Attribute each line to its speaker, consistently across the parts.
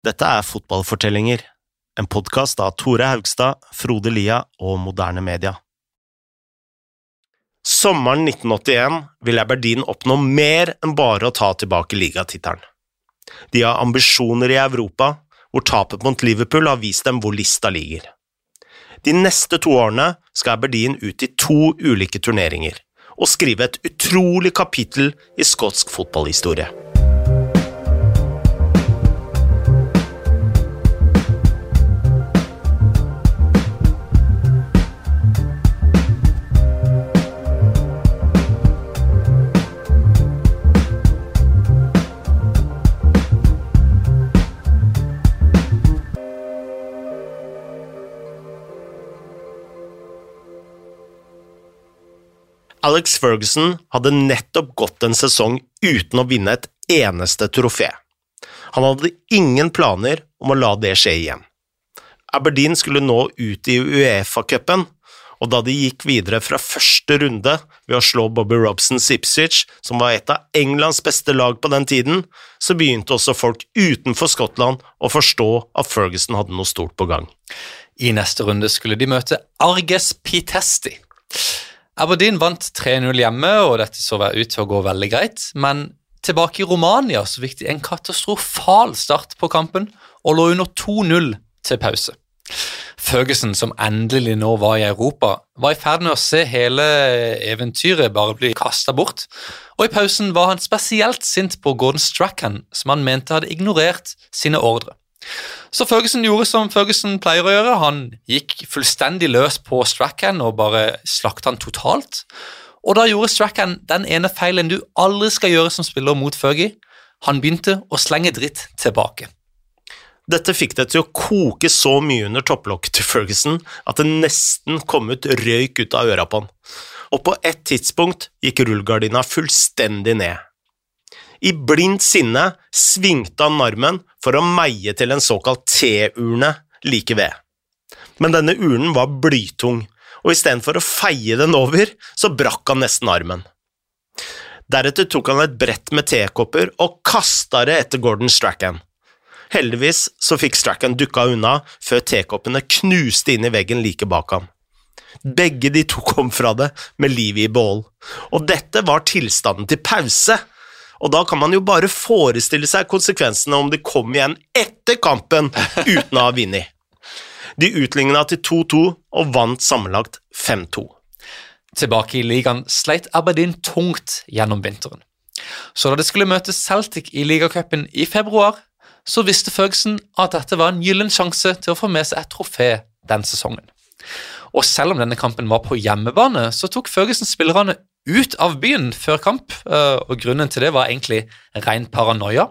Speaker 1: Dette er Fotballfortellinger, en podkast av Tore Haugstad, Frode Lia og Moderne Media. Sommeren 1981 vil Aberdeen oppnå mer enn bare å ta tilbake ligatittelen. De har ambisjoner i Europa, hvor tapet mot Liverpool har vist dem hvor lista ligger. De neste to årene skal Aberdeen ut i to ulike turneringer og skrive et utrolig kapittel i skotsk fotballhistorie. Alex Ferguson hadde nettopp gått en sesong uten å vinne et eneste trofé. Han hadde ingen planer om å la det skje igjen. Aberdeen skulle nå ut i Uefa-cupen, og da de gikk videre fra første runde ved å slå Bobby Robson Ipswich, som var et av Englands beste lag på den tiden, så begynte også folk utenfor Skottland å forstå at Ferguson hadde noe stort på gang.
Speaker 2: I neste runde skulle de møte Arges Pitesti. Aberdeen vant 3-0 hjemme, og dette så ut til å gå veldig greit. Men tilbake i Romania så fikk de en katastrofal start på kampen og lå under 2-0 til pause. Ferguson, som endelig nå var i Europa, var i ferd med å se hele eventyret bare bli kasta bort, og i pausen var han spesielt sint på Gordon Strachan, som han mente hadde ignorert sine ordre. Så Ferguson gjorde som Ferguson pleier å gjøre. Han gikk fullstendig løs på Strachan og bare slakta han totalt. Og da gjorde Strachan den ene feilen du aldri skal gjøre som spiller mot Fergie. Han begynte å slenge dritt tilbake.
Speaker 1: Dette fikk det til å koke så mye under topplokket til Ferguson at det nesten kom ut røyk ut av øra på han. Og på et tidspunkt gikk rullegardina fullstendig ned. I blindt sinne svingte han armen for å meie til en såkalt T-urne like ved. Men denne urnen var blytung, og istedenfor å feie den over, så brakk han nesten armen. Deretter tok han et brett med tekopper og kasta det etter Gordon Strachan. Heldigvis så fikk Strachan dukka unna før tekoppene knuste inn i veggen like bak ham. Begge de to kom fra det med livet i behold, og dette var tilstanden til pause, og da kan man jo bare forestille seg konsekvensene om de kom igjen etter kampen uten å ha vunnet. De utligna til 2-2 og vant sammenlagt 5-2.
Speaker 2: Tilbake i ligaen sleit Aberdeen tungt gjennom vinteren. Så da de skulle møte Celtic i ligacupen i februar, så visste Ferguson at dette var en gyllen sjanse til å få med seg et trofé den sesongen. Og selv om denne kampen var på hjemmebane, så tok Ferguson spillerne ut av byen før kamp, eh, og grunnen til det var egentlig ren paranoia.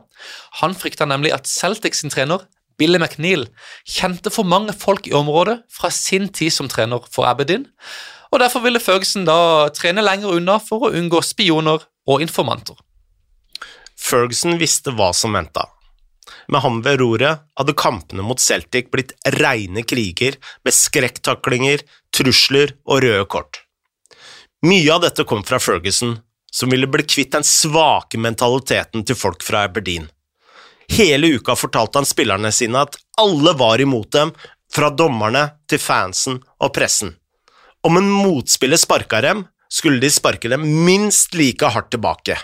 Speaker 2: Han frykta nemlig at Celtic sin trener, Billy McNeil, kjente for mange folk i området fra sin tid som trener for Aberdeen, og derfor ville Ferguson da trene lenger unna for å unngå spioner og informanter.
Speaker 1: Ferguson visste hva som venta. Med ham ved roret hadde kampene mot Celtic blitt reine kriger med skrekktaklinger, trusler og røde kort. Mye av dette kom fra Ferguson, som ville bli kvitt den svake mentaliteten til folk fra Aberdeen. Hele uka fortalte han spillerne sine at alle var imot dem, fra dommerne til fansen og pressen. Om en motspiller sparka dem, skulle de sparke dem minst like hardt tilbake.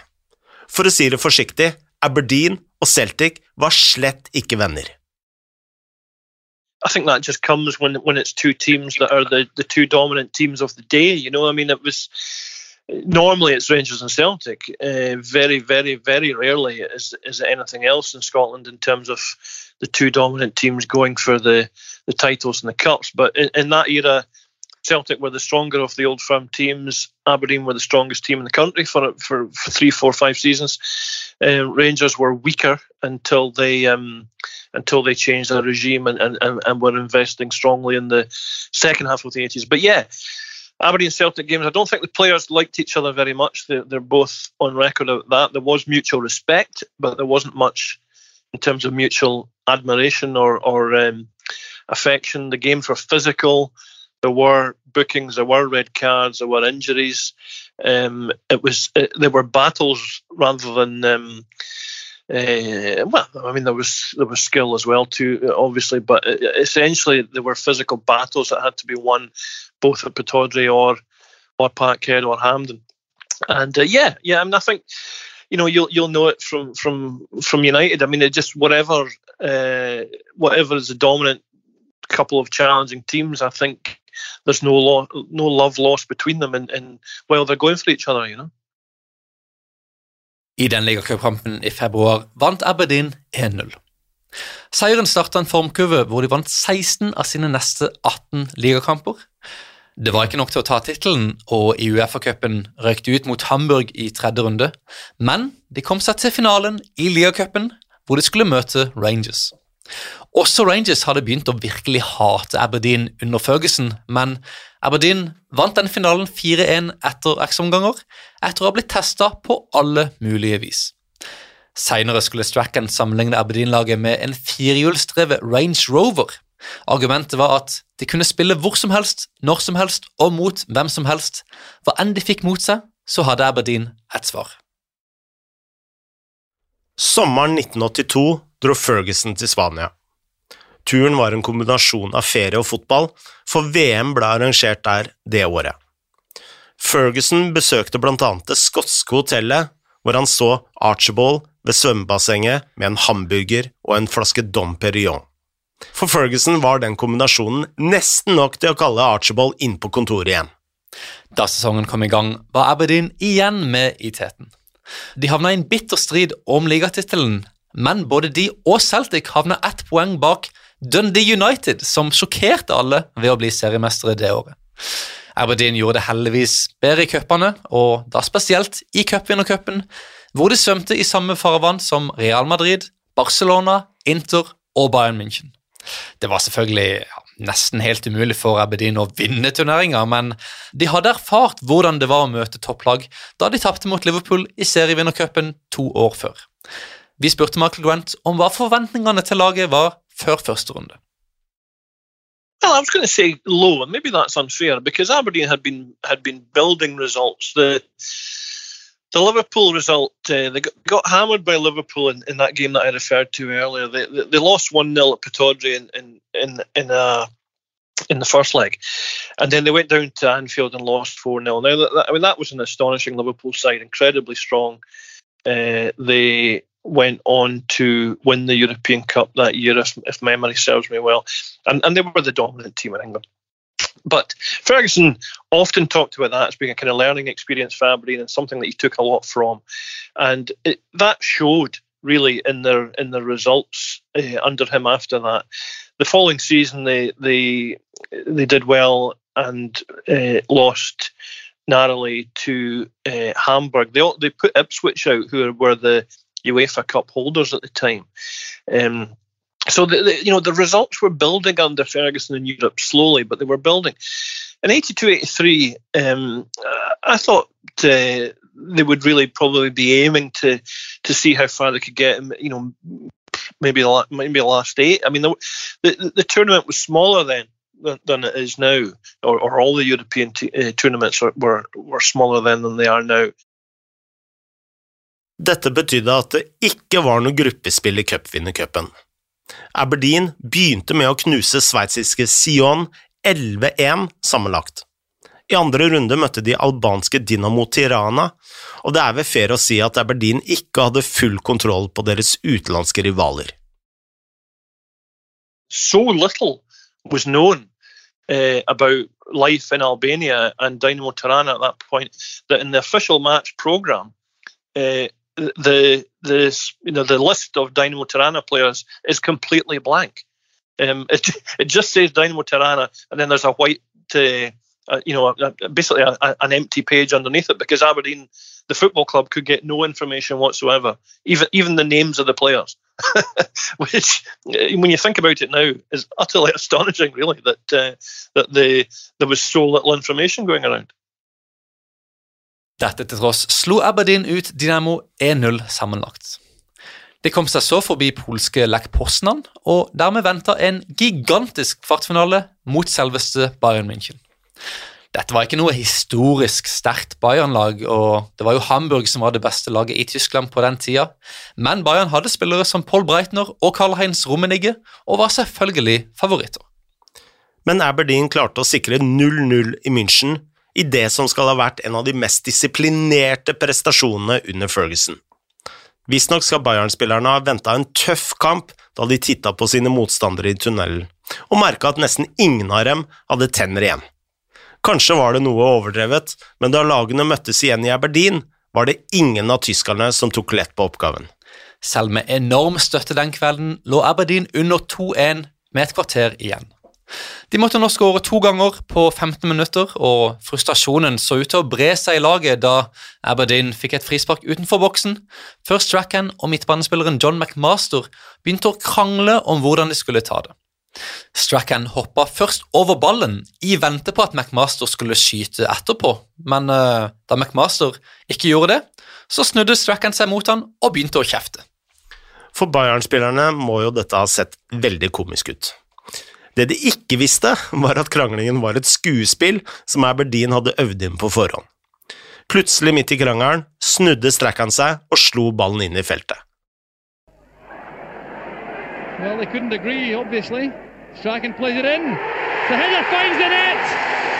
Speaker 1: For å si det forsiktig, Aberdeen og Celtic var slett ikke venner.
Speaker 3: I think that just comes when when it's two teams that are the, the two dominant teams of the day. You know, I mean, it was normally it's Rangers and Celtic. Uh, very, very, very rarely is is anything else in Scotland in terms of the two dominant teams going for the the titles and the cups. But in, in that era, Celtic were the stronger of the old firm teams. Aberdeen were the strongest team in the country for for, for three, four, five seasons. Uh, Rangers were weaker until they um, until they changed their regime and, and, and were investing strongly in the second half of the 80s. But yeah, Aberdeen Celtic games. I don't think the players liked each other very much. They're, they're both on record of that. There was mutual respect, but there wasn't much in terms of mutual admiration or or um, affection. The games were physical. There were bookings. There were red cards. There were injuries. Um, it was it, there were battles rather than um, Uh, well, I mean, there was there was skill as well too, obviously, but essentially there were physical battles that had to be won, both at Pittodrie or or Parkhead or Hampden. And uh, yeah, yeah, I mean, I think you know you'll you'll know it from from from United. I mean, it just whatever uh, whatever is the dominant couple of challenging teams. I think there's no lo- no love lost between them, and, and well, they're going for each other, you know.
Speaker 2: I den ligacupkampen i februar vant Aberdeen 1-0. Seieren starta en formkurve hvor de vant 16 av sine neste 18 ligakamper. Det var ikke nok til å ta tittelen, og i Uefa-cupen røyk de ut mot Hamburg i tredje runde, men de kom seg til finalen i ligacupen, hvor de skulle møte Rangers. Også Rangers hadde begynt å virkelig hate Aberdeen under Ferguson, men Aberdeen vant den finalen 4-1 etter X-omganger, etter å ha blitt testa på alle mulige vis. Senere skulle Strachan sammenligne Aberdeen-laget med en firehjulsdrevet Range Rover, Argumentet var at de kunne spille hvor som helst, når som helst og mot hvem som helst. Hva enn de fikk mot seg, så hadde Aberdeen et svar.
Speaker 1: Sommeren 1982 dro Ferguson til Spania. Turen var en kombinasjon av ferie og fotball, for VM ble arrangert der det året. Ferguson besøkte blant annet det skotske hotellet, hvor han så Archibald ved svømmebassenget med en hamburger og en flaske Dom Perignon. For Ferguson var den kombinasjonen nesten nok til å kalle Archibald inn på kontoret igjen.
Speaker 2: Da sesongen kom i gang, var Aberdeen igjen med i teten. De havna i en bitter strid om ligatittelen, men både de og Celtic havna ett poeng bak Dundee United, som sjokkerte alle ved å bli seriemestere det året. Aberdeen gjorde det heldigvis bedre i cupene, og da spesielt i cupvinnercupen, hvor de svømte i samme farvann som Real Madrid, Barcelona, Inter og Bayern München. Det var selvfølgelig ja, nesten helt umulig for Aberdeen å vinne turneringa, men de hadde erfart hvordan det var å møte topplag da de tapte mot Liverpool i serievinnercupen to år før. Vi spurte Michael Grant om hva forventningene til laget var før første runde.
Speaker 3: Well, I was going to say low, and maybe that's unfair because Aberdeen had been had been building results. The the Liverpool result, uh, they got, got, hammered by Liverpool in, in, that game that I referred to earlier. They, they, they lost 1 0 at Pittodrie in, in, in, in, uh, in the first leg. And then they went down to Anfield and lost 4 0. Now, that, that, I mean, that was an astonishing Liverpool side, incredibly strong. Uh, they went on to win the European Cup that year, if, if memory serves me well. And, and they were the dominant team in England. But Ferguson often talked about that as being a kind of learning experience for Aberdeen and something that he took a lot from, and it, that showed really in their in their results uh, under him after that. The following season, they they they did well and uh, lost narrowly to uh, Hamburg. They they put Ipswich out, who were the UEFA Cup holders at the time. Um, so the, the, you know the results were building under Ferguson in Europe slowly, but they were building. In 82-83, um, I thought uh, they would really probably be aiming to to see how far they could get. You know, maybe maybe the last eight. I mean, the, the, the tournament was smaller then than, it is now, or, or all the European t- uh, tournaments were were smaller then than they are now.
Speaker 1: Dette betydde at det ikke var noe gruppespill i cupvinnercupen. Aberdeen begynte med å knuse sveitsiske Sion 11-1 sammenlagt. I andre runde møtte de albanske Dinamo Tirana, og det er vel fair å si at Aberdeen ikke hadde full kontroll på deres utenlandske rivaler.
Speaker 3: So little was known uh, about life in Albania and Dynamo Tirana at that point that in the official match program, uh, the the you know the list of Dynamo Tirana players is completely blank. Um, it it just says Dynamo Tirana, and then there's a white, uh, uh, you know, basically a, a, an empty page underneath it because Aberdeen, the football club, could get no information whatsoever, even even the names of the players. Which, uh, when you think about it now, is utterly astonishing. Really, that uh, that the there was so little information going around.
Speaker 2: Dette til tross slo Aberdeen ut Dynamo 1-0 sammenlagt. De kom seg så forbi polske Lech Poznan, og dermed venta en gigantisk kvartfinale mot selveste Bayern München. Dette var ikke noe historisk sterkt Bayern-lag, og det var jo Hamburg som var det beste laget i Tyskland på den tida. Men Bayern hadde spillere som Paul Breitner og Karl-Heinz Rummenigge, og var selvfølgelig favoritter.
Speaker 1: Men Aberdeen klarte å sikre 0-0 i München i det som skal ha vært en av de mest disiplinerte prestasjonene under Ferguson. Visstnok skal Bayern-spillerne ha venta en tøff kamp da de titta på sine motstandere i tunnelen, og merka at nesten ingen av dem hadde tenner igjen. Kanskje var det noe overdrevet, men da lagene møttes igjen i Aberdeen, var det ingen av tyskerne som tok lett på oppgaven.
Speaker 2: Selv med enorm støtte den kvelden lå Aberdeen under 2-1 med et kvarter igjen. De måtte nå skåre to ganger på 15 minutter, og frustrasjonen så ut til å bre seg i laget da Aberdeen fikk et frispark utenfor boksen. Før Strachan og midtbanespilleren John McMaster begynte å krangle om hvordan de skulle ta det. Strachan hoppa først over ballen i vente på at McMaster skulle skyte etterpå, men uh, da McMaster ikke gjorde det, så snudde Strachan seg mot han og begynte å kjefte.
Speaker 1: For Bayern-spillerne må jo dette ha sett veldig komisk ut. Det de ikke visste, var at kranglingen var et skuespill som Aberdeen hadde øvd inn på forhånd. Plutselig, midt i krangelen, snudde Strachan seg og slo ballen inn i feltet.
Speaker 4: Well, they couldn't agree, obviously. Strachan plays it in. The header finds the net.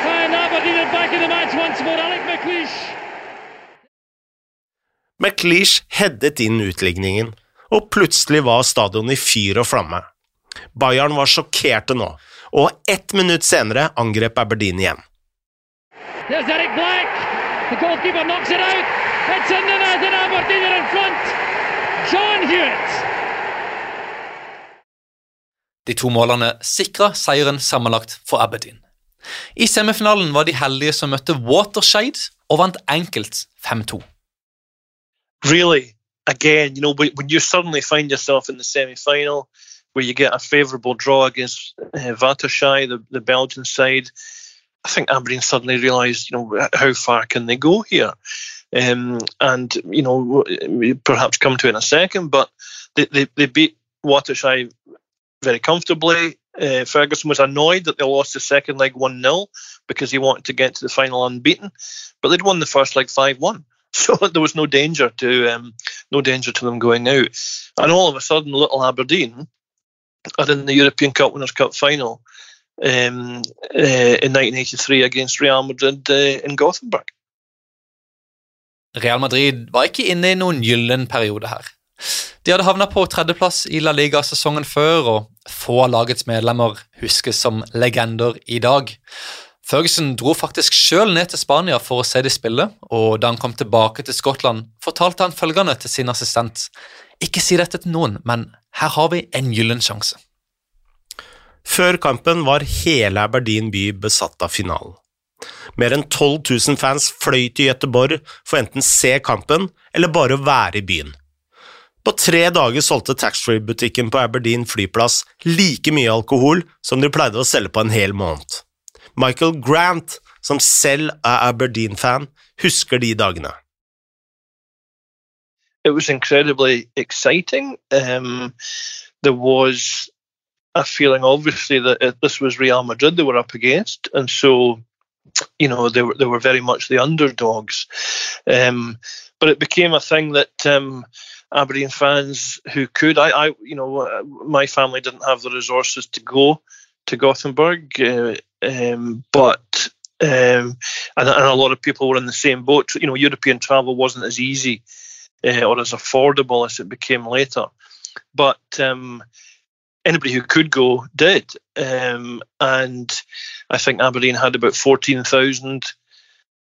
Speaker 4: And Aberdeen are back in the match once more. Alec McLeish.
Speaker 1: McLeish headet inn utligningen, og plutselig var stadionet i fyr og flamme. Bayern var sjokkerte nå, og ett minutt senere angrep Aberdeen igjen.
Speaker 4: There's Eric Black. The goalkeeper knocks it out. It's in the net and Aberdeen are in front. John Hewitt.
Speaker 2: De to målene sikra seieren sammenlagt for Aberdeen. I semifinalen var de heldige som møtte Watershade og vant enkelt 5-2.
Speaker 3: Really, again, you know, when when you suddenly find yourself in the semi-final, where you get a favourable draw against uh, Vatershai, the, the Belgian side, I think Aberdeen suddenly realised, you know, how far can they go here, um, and you know, perhaps come to it in a second, but they they, they beat Watershai very comfortably. Uh, Ferguson was annoyed that they lost the second leg 1 0 because he wanted to get to the final unbeaten, but they'd won the first leg 5 1. So there was no danger to um, no danger to them going out. And all of a sudden, little Aberdeen are in the European Cup Winners' Cup final um, uh, in 1983 against Real Madrid uh, in Gothenburg.
Speaker 2: Real Madrid var ikke inne i noen gyllen periode her. De hadde havna på tredjeplass i La Liga sesongen før, og få av lagets medlemmer huskes som legender i dag. Ferguson dro faktisk sjøl ned til Spania for å se de spille, og da han kom tilbake til Skottland, fortalte han følgende til sin assistent. Ikke si dette til noen, men her har vi en gyllen sjanse.
Speaker 1: Før kampen var hele Aberdeen by besatt av finalen. Mer enn 12 000 fans fløy til Gøteborg for enten se kampen eller bare å være i byen. På tre dager solgte taxfree-butikken på Aberdeen flyplass like mye alkohol som de pleide å selge på en hel måned. Michael Grant, som selv er Aberdeen-fan, husker de dagene.
Speaker 3: It was incredibly exciting. Um, there was a feeling, obviously, that it, this was Real Madrid they were up against, and so you know they were they were very much the underdogs. Um, but it became a thing that um, Aberdeen fans who could, I, I, you know, my family didn't have the resources to go to Gothenburg, uh, um, but um, and, and a lot of people were in the same boat. You know, European travel wasn't as easy uh, or as affordable as it became later. But um, anybody who could go did. Um, and I think Aberdeen had about 14,000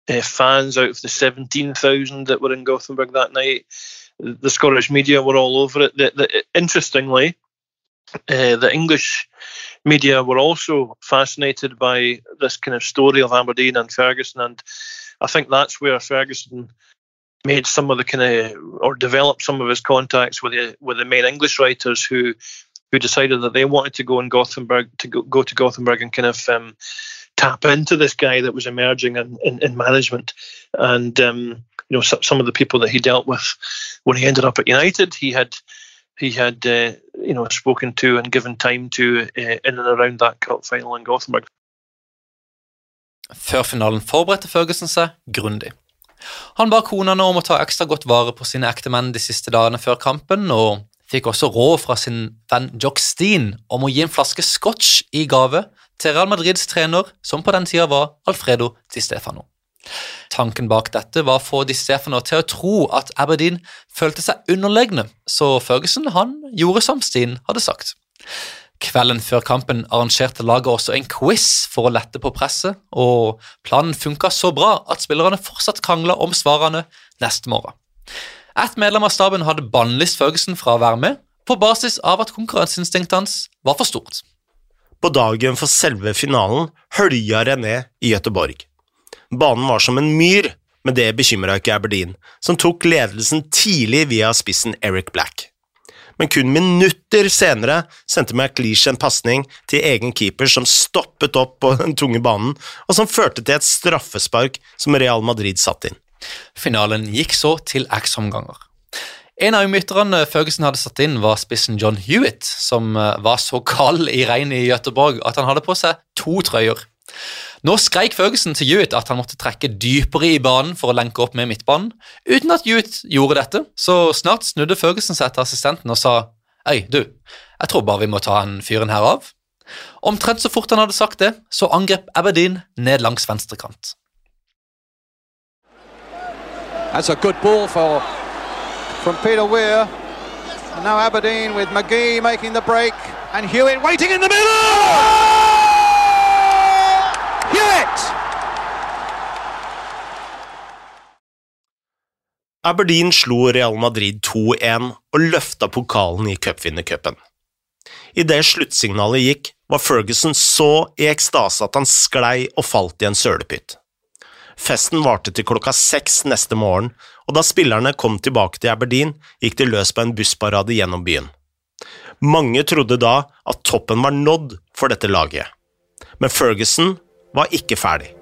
Speaker 3: uh, fans out of the 17,000 that were in Gothenburg that night. The Scottish media were all over it. The, the, interestingly, uh, the English media were also fascinated by this kind of story of Aberdeen and Ferguson. And I think that's where Ferguson made some of the kind of or developed some of his contacts with the with the main English writers who who decided that they wanted to go in Gothenburg to go, go to Gothenburg and kind of um, tap into this guy that was emerging in, in, in management and um, you know some, of the people that he dealt with when he ended up at United he had he had uh, you know spoken to and given time to uh, in and around that cup final in Gothenburg
Speaker 2: Før finalen forberedte Ferguson seg grundig. Han ba konene om å ta ekstra godt vare på sine ektemenn de siste dagene før kampen, og fikk også råd fra sin venn Jock Steen om å gi en flaske scotch i gave til Real Madrids trener, som på den tida var Alfredo Di Stefano. Tanken bak dette var å få Di Stefano til å tro at Aberdeen følte seg underlegne, så Ferguson han gjorde som Steen hadde sagt. Kvelden før kampen arrangerte laget også en quiz for å lette på presset, og planen funka så bra at spillerne fortsatt krangla om svarene neste morgen. Et medlem av staben hadde bannlyst Føgesen fra å være med, på basis av at konkurranseinstinktet hans var for stort.
Speaker 1: På dagen for selve finalen hølja det ned i Gøteborg. Banen var som en myr, men det bekymra ikke Aberdeen, som tok ledelsen tidlig via spissen Eric Black men kun minutter senere sendte McLeish en pasning til egen keeper som stoppet opp på den tunge banen, og som førte til et straffespark som Real Madrid satt inn.
Speaker 2: Finalen gikk så til X-omganger. En av umytterne Føgesen hadde satt inn, var spissen John Hewitt, som eh, var så kald i regnet i Gøteborg at han hadde på seg to trøyer. Nå skreik Ferguson til Hewitt at han måtte trekke dypere i banen for å lenke opp med midtbanen, uten at Hewitt gjorde dette, så snart snudde Ferguson seg til assistenten og sa Hei, du, jeg tror bare vi må ta en fyren her av. Omtrent så fort han hadde sagt det, så angrep Aberdeen ned langs venstrekant.
Speaker 5: That's a good ball for Peter Weir. And now Aberdeen with McGee making the break and Hewitt waiting in the middle!
Speaker 1: Aberdeen slo Real Madrid 2-1 og løfta pokalen i cupvinnercupen. Idet sluttsignalet gikk, var Ferguson så i ekstase at han sklei og falt i en sølepytt. Festen varte til klokka seks neste morgen, og da spillerne kom tilbake til Aberdeen, gikk de løs på en bussparade gjennom byen. Mange trodde da at toppen var nådd for dette laget, men Ferguson var ikke ferdig.